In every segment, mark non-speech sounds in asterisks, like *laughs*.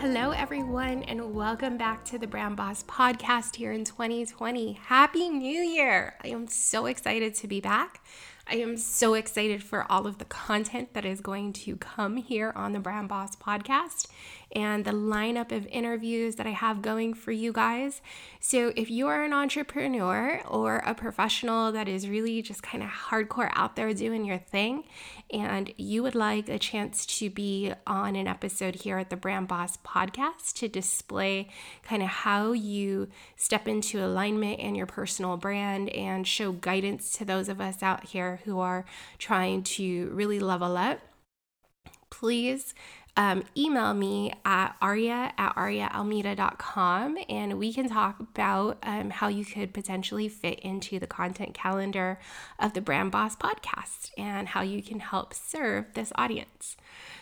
Hello, everyone, and welcome back to the Brand Boss podcast here in 2020. Happy New Year! I am so excited to be back. I am so excited for all of the content that is going to come here on the Brand Boss podcast and the lineup of interviews that I have going for you guys. So, if you are an entrepreneur or a professional that is really just kind of hardcore out there doing your thing, and you would like a chance to be on an episode here at the Brand Boss podcast to display kind of how you step into alignment and your personal brand and show guidance to those of us out here who are trying to really level up, please um, email me at aria at ariaalmeida.com and we can talk about um, how you could potentially fit into the content calendar of the Brand Boss podcast and how you can help serve this audience.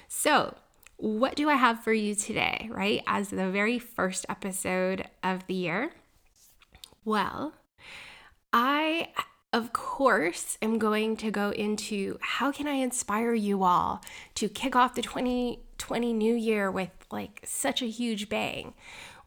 So, what do I have for you today, right? As the very first episode of the year? Well, I of course, am going to go into how can I inspire you all to kick off the 2020 new year with like such a huge bang.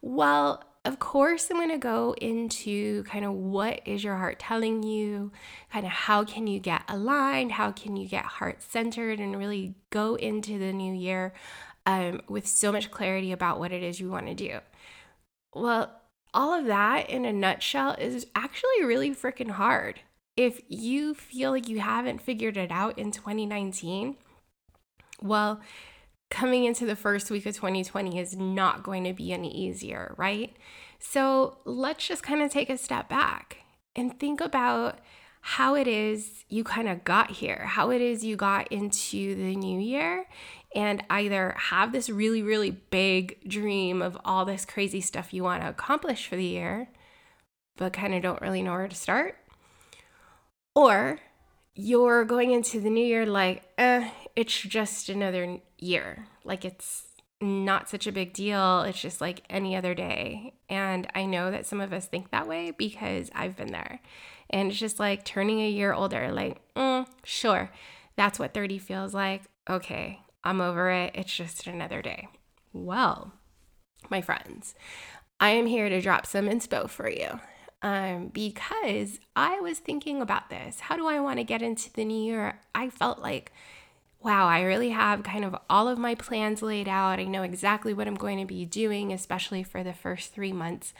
Well, of course, I'm going to go into kind of what is your heart telling you, kind of how can you get aligned, how can you get heart centered, and really go into the new year um, with so much clarity about what it is you want to do. Well, all of that in a nutshell is actually really freaking hard if you feel like you haven't figured it out in 2019, well, coming into the first week of 2020 is not going to be any easier, right? So let's just kind of take a step back and think about how it is you kind of got here, how it is you got into the new year, and either have this really, really big dream of all this crazy stuff you want to accomplish for the year, but kind of don't really know where to start, or you're going into the new year like, eh, it's just another year. Like it's not such a big deal. It's just like any other day. And I know that some of us think that way because I've been there. And it's just like turning a year older, like, mm, sure, that's what 30 feels like. Okay, I'm over it. It's just another day. Well, my friends, I am here to drop some inspo for you um, because I was thinking about this. How do I want to get into the new year? I felt like, wow, I really have kind of all of my plans laid out. I know exactly what I'm going to be doing, especially for the first three months.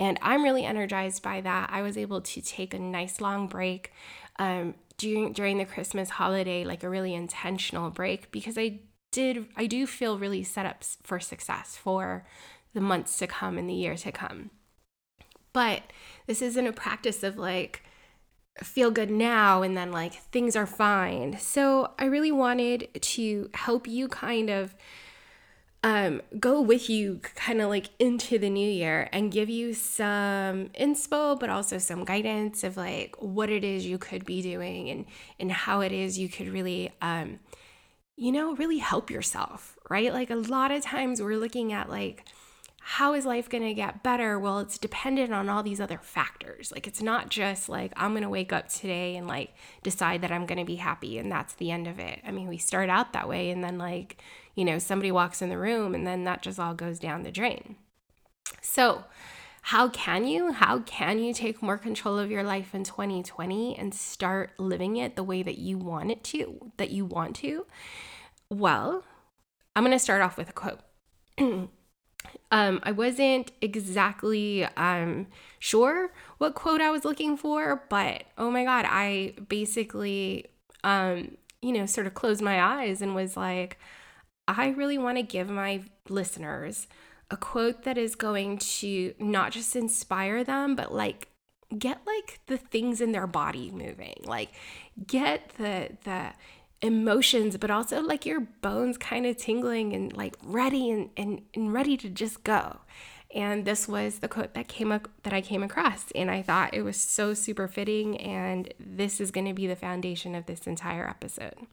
And I'm really energized by that. I was able to take a nice long break um, during during the Christmas holiday, like a really intentional break, because I did I do feel really set up for success for the months to come and the year to come. But this isn't a practice of like, feel good now and then like things are fine. So I really wanted to help you kind of um, go with you kind of like into the new year and give you some inspo, but also some guidance of like what it is you could be doing and and how it is you could really um, you know really help yourself, right? Like a lot of times we're looking at like how is life going to get better? Well, it's dependent on all these other factors. Like, it's not just like, I'm going to wake up today and like decide that I'm going to be happy and that's the end of it. I mean, we start out that way and then, like, you know, somebody walks in the room and then that just all goes down the drain. So, how can you? How can you take more control of your life in 2020 and start living it the way that you want it to, that you want to? Well, I'm going to start off with a quote. *clears throat* Um, I wasn't exactly um, sure what quote I was looking for, but oh my God, I basically, um, you know, sort of closed my eyes and was like, I really want to give my listeners a quote that is going to not just inspire them, but like get like the things in their body moving. Like get the the emotions, but also like your bones kind of tingling and like ready and, and, and ready to just go. And this was the quote that came up that I came across, and I thought it was so super fitting. And this is going to be the foundation of this entire episode.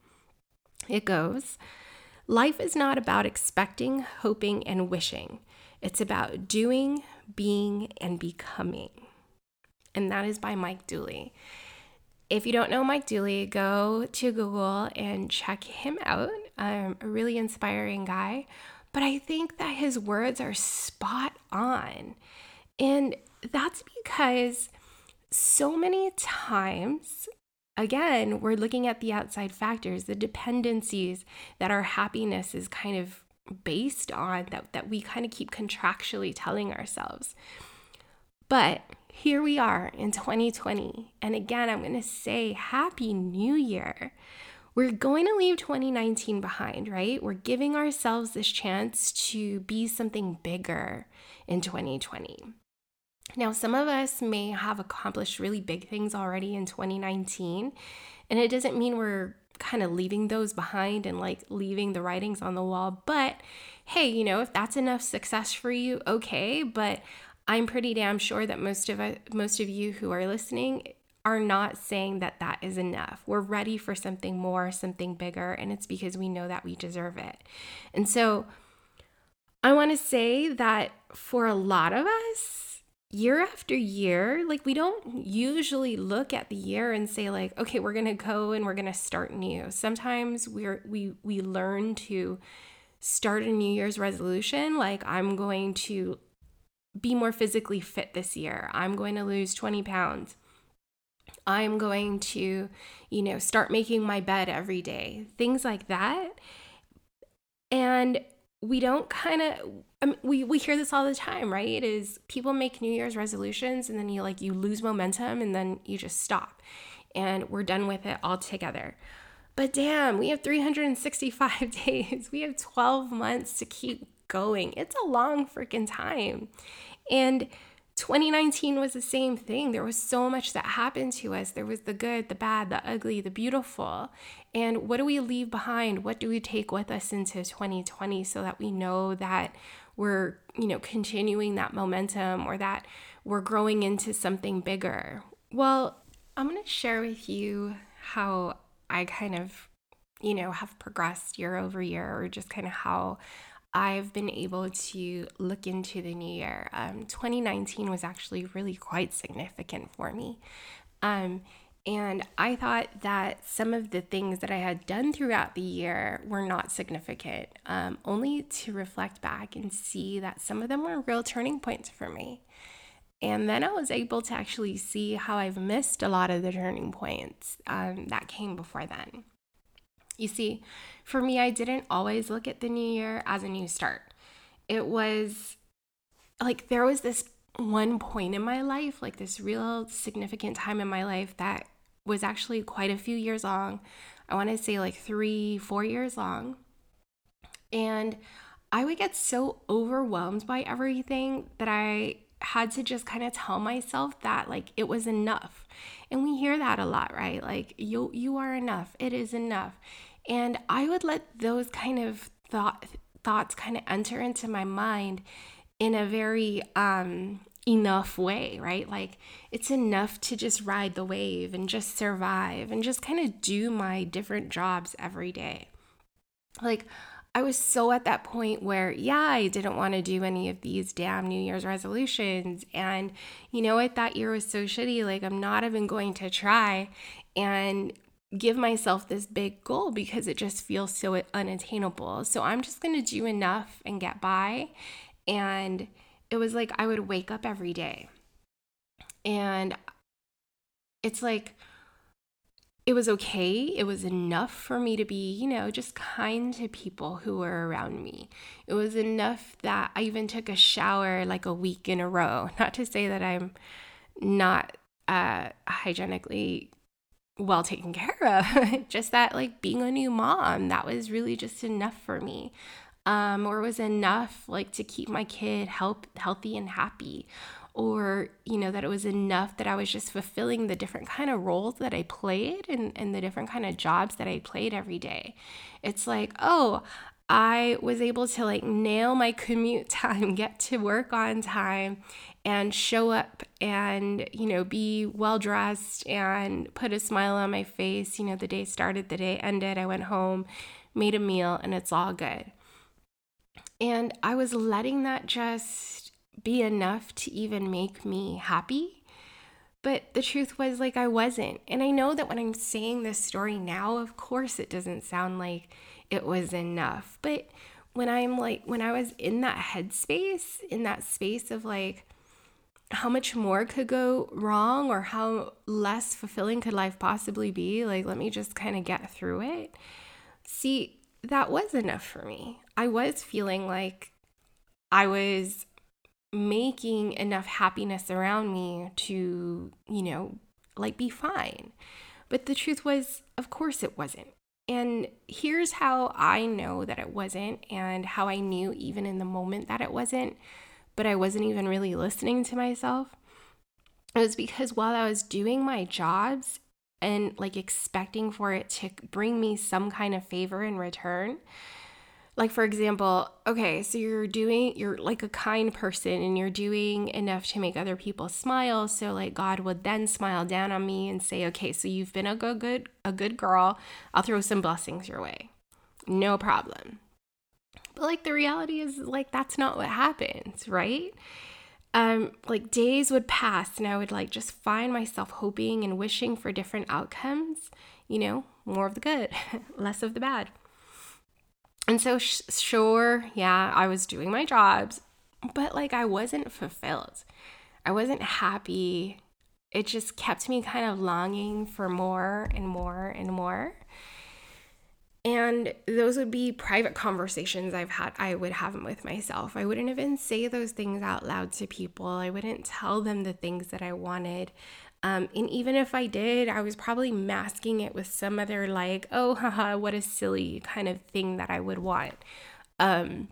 It goes, Life is not about expecting, hoping, and wishing. It's about doing, being, and becoming. And that is by Mike Dooley. If you don't know Mike Dooley, go to Google and check him out. Um, a really inspiring guy. But I think that his words are spot on. And that's because so many times again, we're looking at the outside factors, the dependencies that our happiness is kind of based on, that, that we kind of keep contractually telling ourselves. But here we are in 2020. And again, I'm going to say Happy New Year. We're going to leave 2019 behind, right? We're giving ourselves this chance to be something bigger in 2020. Now, some of us may have accomplished really big things already in 2019, and it doesn't mean we're kind of leaving those behind and like leaving the writings on the wall. But hey, you know, if that's enough success for you, okay. But I'm pretty damn sure that most of us, most of you who are listening are not saying that that is enough. We're ready for something more, something bigger, and it's because we know that we deserve it. And so I want to say that for a lot of us, year after year, like we don't usually look at the year and say like, okay, we're going to go and we're going to start new. Sometimes we're we we learn to start a new year's resolution like I'm going to be more physically fit this year. I'm going to lose 20 pounds. I'm going to, you know, start making my bed every day. Things like that. And we don't kind of I mean, we we hear this all the time, right? It is people make New Year's resolutions and then you like you lose momentum and then you just stop, and we're done with it altogether. But damn, we have 365 *laughs* days. We have 12 months to keep going. It's a long freaking time, and 2019 was the same thing. There was so much that happened to us. There was the good, the bad, the ugly, the beautiful. And what do we leave behind? What do we take with us into 2020 so that we know that we're, you know, continuing that momentum or that we're growing into something bigger? Well, I'm going to share with you how I kind of, you know, have progressed year over year or just kind of how I've been able to look into the new year. Um, 2019 was actually really quite significant for me. Um, and I thought that some of the things that I had done throughout the year were not significant, um, only to reflect back and see that some of them were real turning points for me. And then I was able to actually see how I've missed a lot of the turning points um, that came before then. You see, for me, I didn't always look at the new year as a new start. It was like there was this one point in my life, like this real significant time in my life that was actually quite a few years long. I want to say like three, four years long. And I would get so overwhelmed by everything that I had to just kind of tell myself that like it was enough. And we hear that a lot, right? Like you you are enough. It is enough. And I would let those kind of thought thoughts kind of enter into my mind in a very um enough way, right? Like it's enough to just ride the wave and just survive and just kind of do my different jobs every day. Like I was so at that point where, yeah, I didn't want to do any of these damn New Year's resolutions. And you know what? That year was so shitty. Like, I'm not even going to try and give myself this big goal because it just feels so unattainable. So I'm just going to do enough and get by. And it was like I would wake up every day. And it's like, it was okay. It was enough for me to be, you know, just kind to people who were around me. It was enough that I even took a shower like a week in a row. *laughs* Not to say that I'm not uh, hygienically well taken care of, *laughs* just that like being a new mom, that was really just enough for me. Um, or was enough like to keep my kid help healthy and happy or you know that it was enough that i was just fulfilling the different kind of roles that i played and, and the different kind of jobs that i played every day. It's like oh i was able to like nail my commute *laughs* time get to work on time and show up and you know be well dressed and put a smile on my face. You know the day started the day ended. I went home made a meal and it's all good. And i was letting that just be enough to even make me happy. But the truth was, like, I wasn't. And I know that when I'm saying this story now, of course, it doesn't sound like it was enough. But when I'm like, when I was in that headspace, in that space of like, how much more could go wrong or how less fulfilling could life possibly be? Like, let me just kind of get through it. See, that was enough for me. I was feeling like I was making enough happiness around me to, you know, like be fine. But the truth was, of course, it wasn't. And here's how I know that it wasn't, and how I knew even in the moment that it wasn't, but I wasn't even really listening to myself. It was because while I was doing my jobs and like expecting for it to bring me some kind of favor in return, like for example okay so you're doing you're like a kind person and you're doing enough to make other people smile. So like god would then smile down on me and say okay so you've been a good good a good girl. I'll throw some blessings your way. No problem. But like the reality is like that's not what happens right? Um like days would pass and i would like just find myself hoping and wishing for different outcomes. You know more of the good *laughs* less of the bad and so, sh- sure, yeah, I was doing my jobs, but like I wasn't fulfilled. I wasn't happy. It just kept me kind of longing for more and more and more. And those would be private conversations I've had, I would have them with myself. I wouldn't even say those things out loud to people. I wouldn't tell them the things that I wanted. Um, and even if I did, I was probably masking it with some other, like, oh, *laughs* haha, what a silly kind of thing that I would want. Um,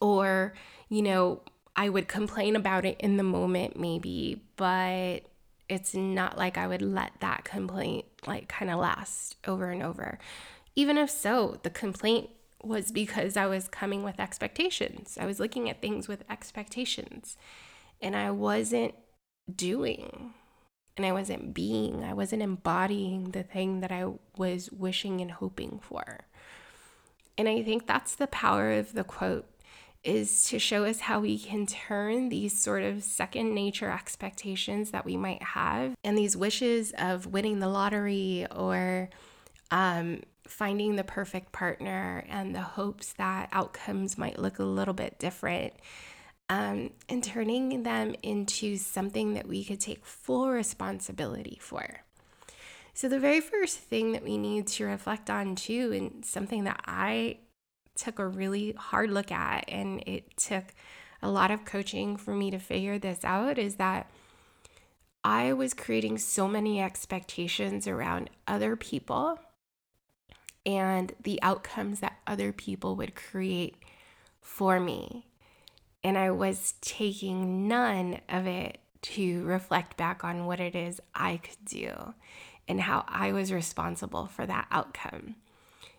or, you know, I would complain about it in the moment, maybe, but it's not like I would let that complaint, like, kind of last over and over. Even if so, the complaint was because I was coming with expectations. I was looking at things with expectations and I wasn't doing and I wasn't being, I wasn't embodying the thing that I was wishing and hoping for. And I think that's the power of the quote is to show us how we can turn these sort of second nature expectations that we might have and these wishes of winning the lottery or um, finding the perfect partner and the hopes that outcomes might look a little bit different um, and turning them into something that we could take full responsibility for. So, the very first thing that we need to reflect on, too, and something that I took a really hard look at, and it took a lot of coaching for me to figure this out, is that I was creating so many expectations around other people and the outcomes that other people would create for me and I was taking none of it to reflect back on what it is I could do and how I was responsible for that outcome.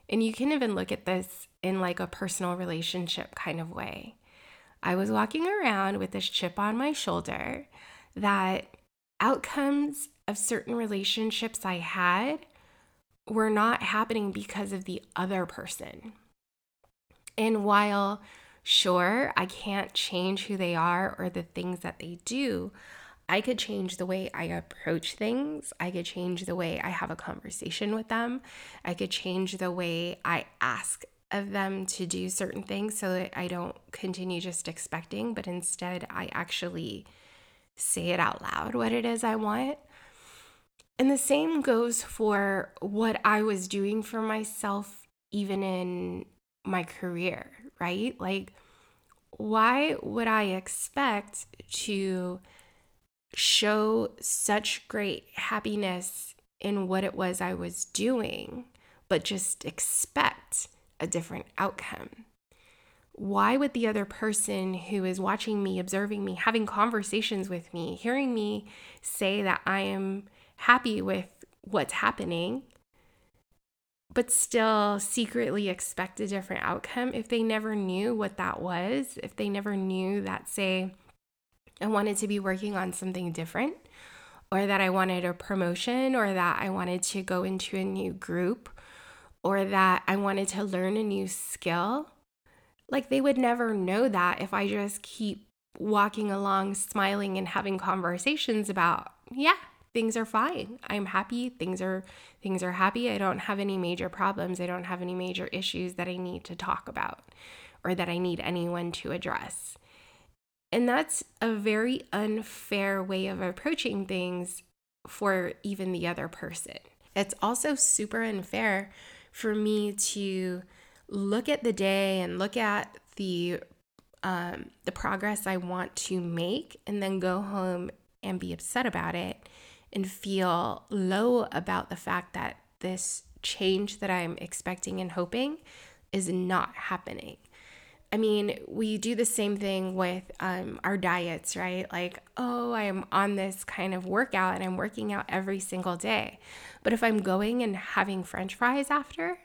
And you can even look at this in like a personal relationship kind of way. I was walking around with this chip on my shoulder that outcomes of certain relationships I had were not happening because of the other person. And while Sure, I can't change who they are or the things that they do. I could change the way I approach things. I could change the way I have a conversation with them. I could change the way I ask of them to do certain things so that I don't continue just expecting, but instead I actually say it out loud what it is I want. And the same goes for what I was doing for myself, even in my career, right? Like, why would I expect to show such great happiness in what it was I was doing, but just expect a different outcome? Why would the other person who is watching me, observing me, having conversations with me, hearing me say that I am happy with what's happening, but still secretly expect a different outcome if they never knew what that was, if they never knew that, say, I wanted to be working on something different, or that I wanted a promotion, or that I wanted to go into a new group, or that I wanted to learn a new skill. Like they would never know that if I just keep walking along, smiling, and having conversations about, yeah, things are fine. I'm happy. Things are things are happy. I don't have any major problems. I don't have any major issues that I need to talk about or that I need anyone to address. And that's a very unfair way of approaching things for even the other person. It's also super unfair for me to look at the day and look at the um, the progress I want to make and then go home and be upset about it and feel low about the fact that this change that I'm expecting and hoping is not happening. I mean, we do the same thing with um, our diets, right? Like, oh, I'm on this kind of workout and I'm working out every single day. But if I'm going and having french fries after,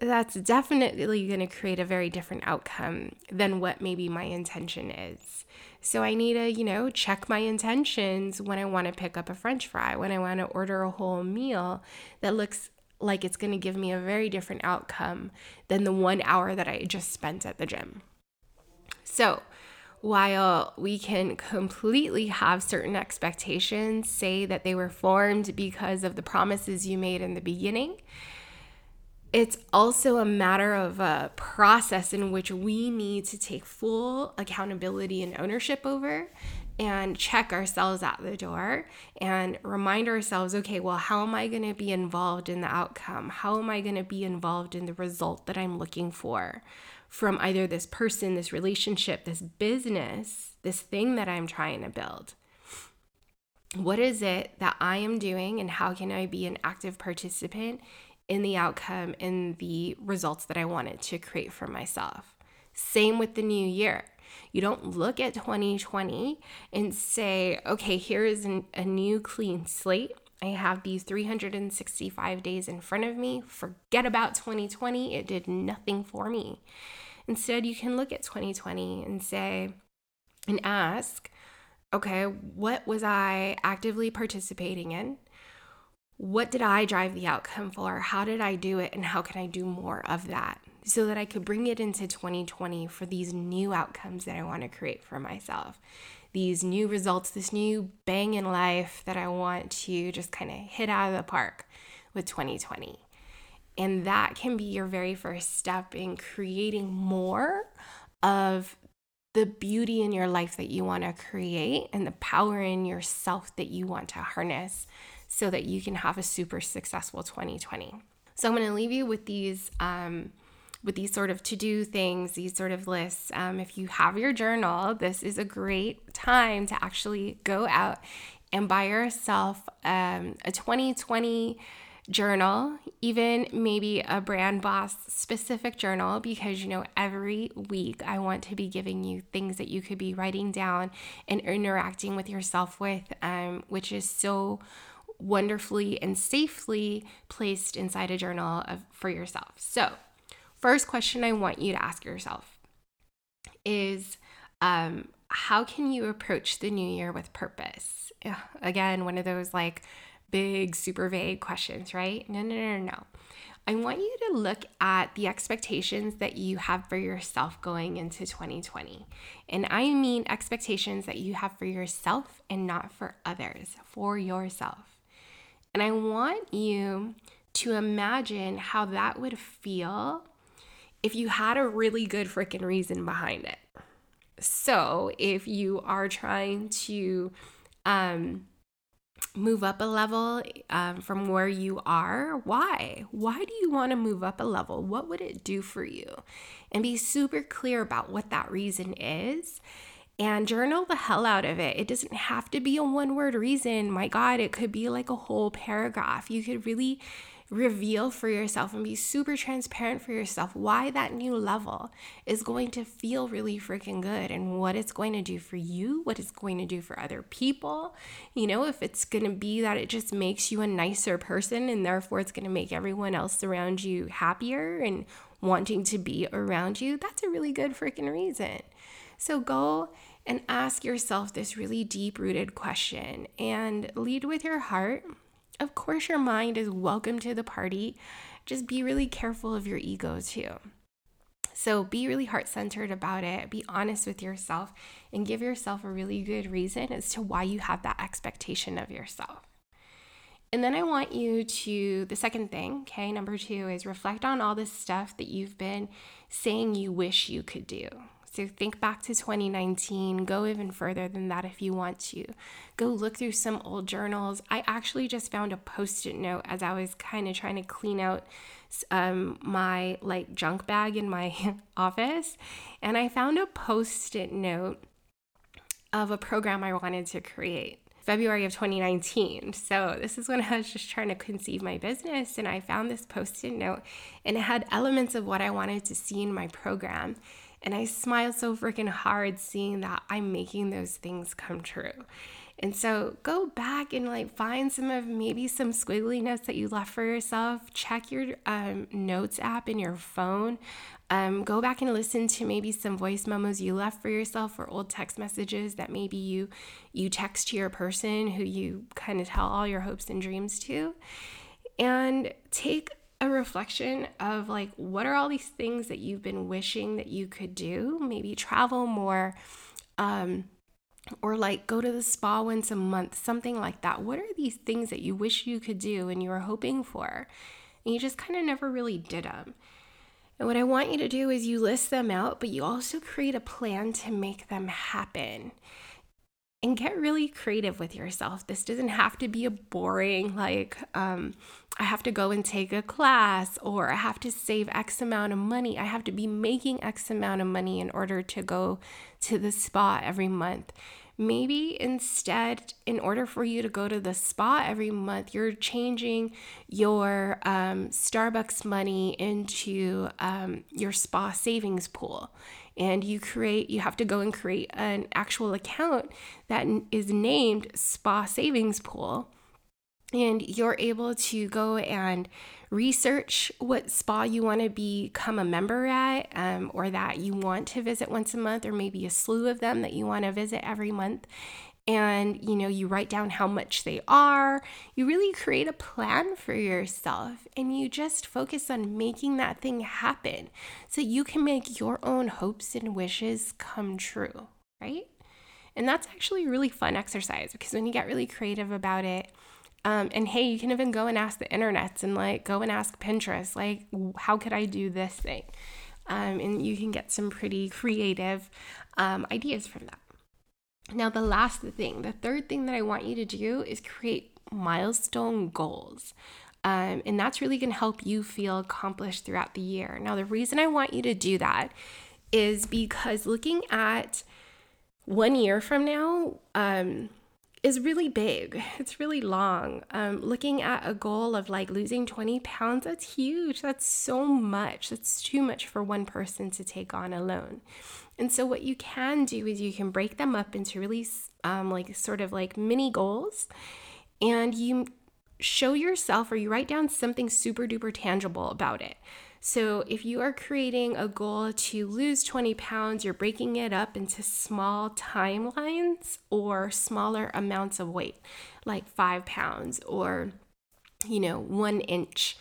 that's definitely going to create a very different outcome than what maybe my intention is. So I need to, you know, check my intentions when I want to pick up a french fry, when I want to order a whole meal that looks like it's going to give me a very different outcome than the one hour that I just spent at the gym. So, while we can completely have certain expectations, say that they were formed because of the promises you made in the beginning, it's also a matter of a process in which we need to take full accountability and ownership over and check ourselves at the door and remind ourselves okay, well, how am I going to be involved in the outcome? How am I going to be involved in the result that I'm looking for from either this person, this relationship, this business, this thing that I'm trying to build? What is it that I am doing, and how can I be an active participant in the outcome and the results that I wanted to create for myself. Same with the new year. You don't look at 2020 and say, okay, here is an, a new clean slate. I have these 365 days in front of me. Forget about 2020. It did nothing for me. Instead, you can look at 2020 and say, and ask, okay, what was I actively participating in? What did I drive the outcome for? How did I do it? And how can I do more of that so that I could bring it into 2020 for these new outcomes that I want to create for myself? These new results, this new bang in life that I want to just kind of hit out of the park with 2020. And that can be your very first step in creating more of the beauty in your life that you want to create and the power in yourself that you want to harness so that you can have a super successful 2020. So I'm going to leave you with these um, with these sort of to do things, these sort of lists. Um, if you have your journal, this is a great time to actually go out and buy yourself um, a 2020 journal, even maybe a brand boss specific journal, because you know, every week I want to be giving you things that you could be writing down and interacting with yourself with, um, which is so wonderfully and safely placed inside a journal of, for yourself. So, first question I want you to ask yourself is um, how can you approach the new year with purpose? Again, one of those like big, super vague questions, right? No, no, no, no. I want you to look at the expectations that you have for yourself going into 2020. And I mean expectations that you have for yourself and not for others, for yourself. And I want you to imagine how that would feel if you had a really good freaking reason behind it. So, if you are trying to um, move up a level um, from where you are, why? Why do you want to move up a level? What would it do for you? And be super clear about what that reason is and journal the hell out of it. It doesn't have to be a one word reason. My God, it could be like a whole paragraph. You could really reveal for yourself and be super transparent for yourself why that new level is going to feel really freaking good and what it's going to do for you, what it's going to do for other people. You know, if it's going to be that it just makes you a nicer person and therefore it's going to make everyone else around you happier and wanting to be around you, that's a really good freaking reason. So go and ask yourself this really deep rooted question and lead with your heart of course, your mind is welcome to the party. Just be really careful of your ego too. So be really heart centered about it. Be honest with yourself and give yourself a really good reason as to why you have that expectation of yourself. And then I want you to, the second thing, okay, number two is reflect on all this stuff that you've been saying you wish you could do. So think back to 2019, go even further than that if you want to. Go look through some old journals. I actually just found a post it note as I was kind of trying to clean out um, my like junk bag in my *laughs* office. And I found a post it note of a program I wanted to create. February of 2019. So, this is when I was just trying to conceive my business, and I found this post it note, and it had elements of what I wanted to see in my program. And I smile so freaking hard seeing that I'm making those things come true. And so go back and like find some of maybe some squiggly notes that you left for yourself. Check your um, notes app in your phone. Um, go back and listen to maybe some voice memos you left for yourself or old text messages that maybe you you text to your person who you kind of tell all your hopes and dreams to. And take a reflection of like what are all these things that you've been wishing that you could do? Maybe travel more um or like go to the spa once a month something like that. What are these things that you wish you could do and you were hoping for and you just kind of never really did them and what i want you to do is you list them out but you also create a plan to make them happen and get really creative with yourself. This doesn't have to be a boring, like, um, I have to go and take a class or I have to save X amount of money. I have to be making X amount of money in order to go to the spa every month. Maybe instead, in order for you to go to the spa every month, you're changing your um, Starbucks money into um, your spa savings pool and you create you have to go and create an actual account that is named spa savings pool. And you're able to go and research what spa you want to become a member at um, or that you want to visit once a month or maybe a slew of them that you want to visit every month and you know you write down how much they are. You really create a plan for yourself and you just focus on making that thing happen so you can make your own hopes and wishes come true right? And that's actually a really fun exercise because when you get really creative about it um, and hey you can even go and ask the internet and like go and ask pinterest like how could i do this thing? Um, and you can get some pretty creative um, ideas from that now, the last thing, the third thing that I want you to do is create milestone goals. Um, and that's really going to help you feel accomplished throughout the year. Now, the reason I want you to do that is because looking at one year from now um, is really big. It's really long. Um, looking at a goal of like losing 20 pounds, that's huge. That's so much. That's too much for one person to take on alone. And so, what you can do is you can break them up into really um, like sort of like mini goals, and you show yourself or you write down something super duper tangible about it. So, if you are creating a goal to lose 20 pounds, you're breaking it up into small timelines or smaller amounts of weight, like five pounds or, you know, one inch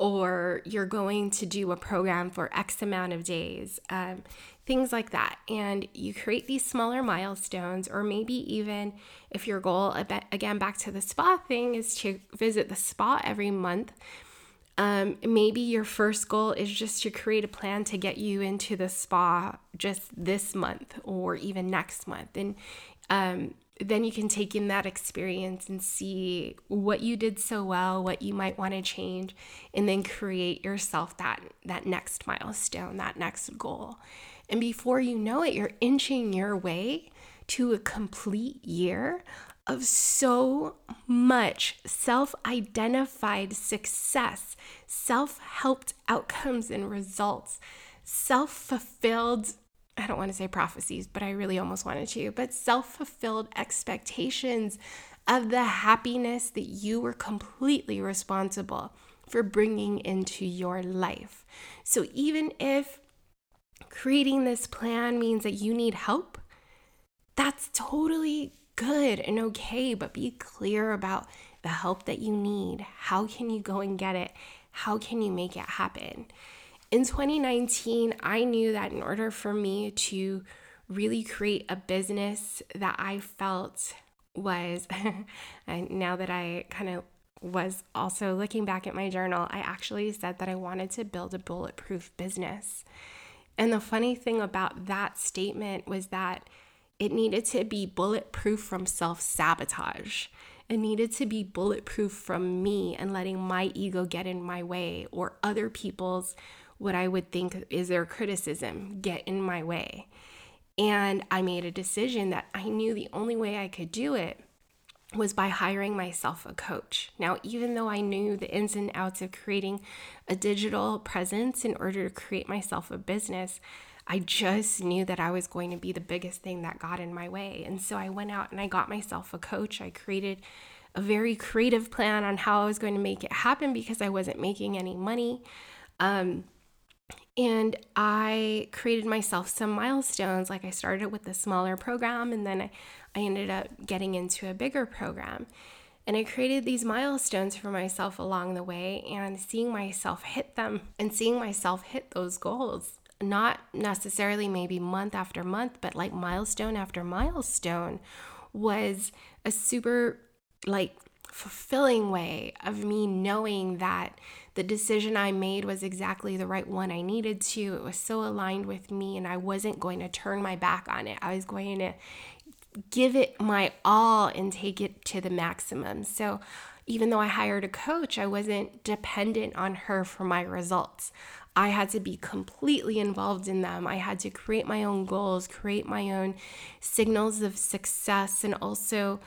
or you're going to do a program for X amount of days. Um, things like that. And you create these smaller milestones, or maybe even if your goal, again, back to the spa thing, is to visit the spa every month. Um, maybe your first goal is just to create a plan to get you into the spa just this month or even next month. And um, then you can take in that experience and see what you did so well, what you might want to change, and then create yourself that that next milestone, that next goal. And before you know it, you're inching your way to a complete year of so much self identified success, self helped outcomes and results, self fulfilled I don't want to say prophecies, but I really almost wanted to, but self fulfilled expectations of the happiness that you were completely responsible for bringing into your life. So even if creating this plan means that you need help, that's totally good and okay, but be clear about the help that you need. How can you go and get it? How can you make it happen? In 2019, I knew that in order for me to really create a business that I felt was, *laughs* and now that I kind of was also looking back at my journal, I actually said that I wanted to build a bulletproof business. And the funny thing about that statement was that it needed to be bulletproof from self sabotage. It needed to be bulletproof from me and letting my ego get in my way or other people's what I would think is their criticism get in my way. And I made a decision that I knew the only way I could do it was by hiring myself a coach. Now, even though I knew the ins and outs of creating a digital presence in order to create myself a business, I just knew that I was going to be the biggest thing that got in my way. And so I went out and I got myself a coach. I created a very creative plan on how I was going to make it happen because I wasn't making any money. Um, and I created myself some milestones. Like I started with a smaller program and then I, I ended up getting into a bigger program. And I created these milestones for myself along the way and seeing myself hit them and seeing myself hit those goals. Not necessarily maybe month after month, but like milestone after milestone was a super like fulfilling way of me knowing that the decision I made was exactly the right one I needed to. It was so aligned with me, and I wasn't going to turn my back on it. I was going to give it my all and take it to the maximum. So, even though I hired a coach, I wasn't dependent on her for my results. I had to be completely involved in them. I had to create my own goals, create my own signals of success, and also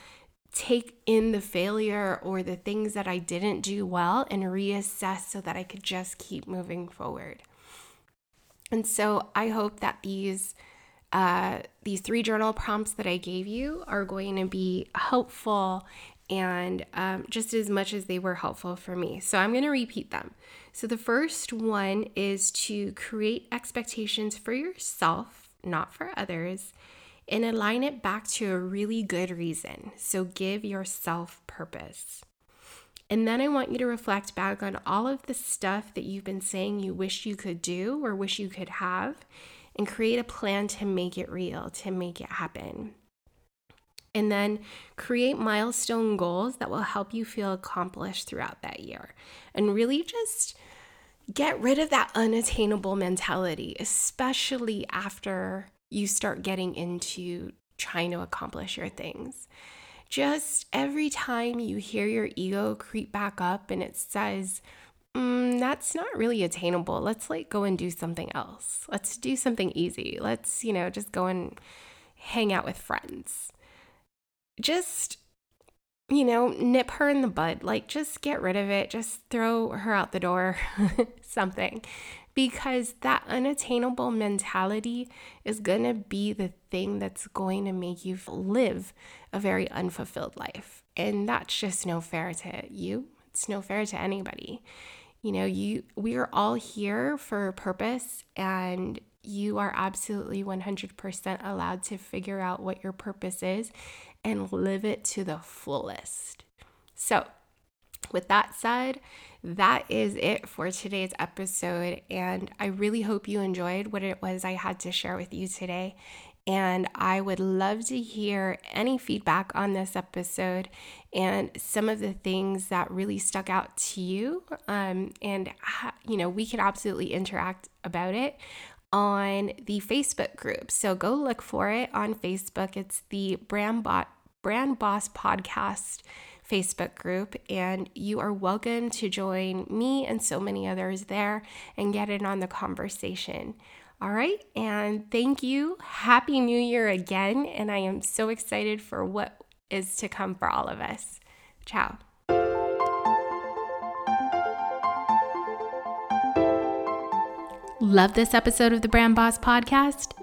take in the failure or the things that I didn't do well and reassess so that I could just keep moving forward. And so I hope that these uh, these three journal prompts that I gave you are going to be helpful and um, just as much as they were helpful for me. So I'm going to repeat them. So the first one is to create expectations for yourself, not for others, and align it back to a really good reason. So give yourself purpose. And then I want you to reflect back on all of the stuff that you've been saying you wish you could do or wish you could have and create a plan to make it real, to make it happen. And then create milestone goals that will help you feel accomplished throughout that year. And really just get rid of that unattainable mentality, especially after you start getting into trying to accomplish your things. Just every time you hear your ego creep back up and it says, mm, that's not really attainable. Let's like go and do something else. Let's do something easy. Let's, you know, just go and hang out with friends. Just, you know, nip her in the bud. Like, just get rid of it. Just throw her out the door. *laughs* something because that unattainable mentality is going to be the thing that's going to make you live a very unfulfilled life. And that's just no fair to you. It's no fair to anybody. You know, you we are all here for a purpose and you are absolutely 100% allowed to figure out what your purpose is and live it to the fullest. So, with that said, that is it for today's episode. And I really hope you enjoyed what it was I had to share with you today. And I would love to hear any feedback on this episode and some of the things that really stuck out to you. Um, and, you know, we could absolutely interact about it on the Facebook group. So go look for it on Facebook. It's the Brambot Brand Boss Podcast Facebook group, and you are welcome to join me and so many others there and get in on the conversation. All right, and thank you. Happy New Year again, and I am so excited for what is to come for all of us. Ciao. Love this episode of the Brand Boss Podcast?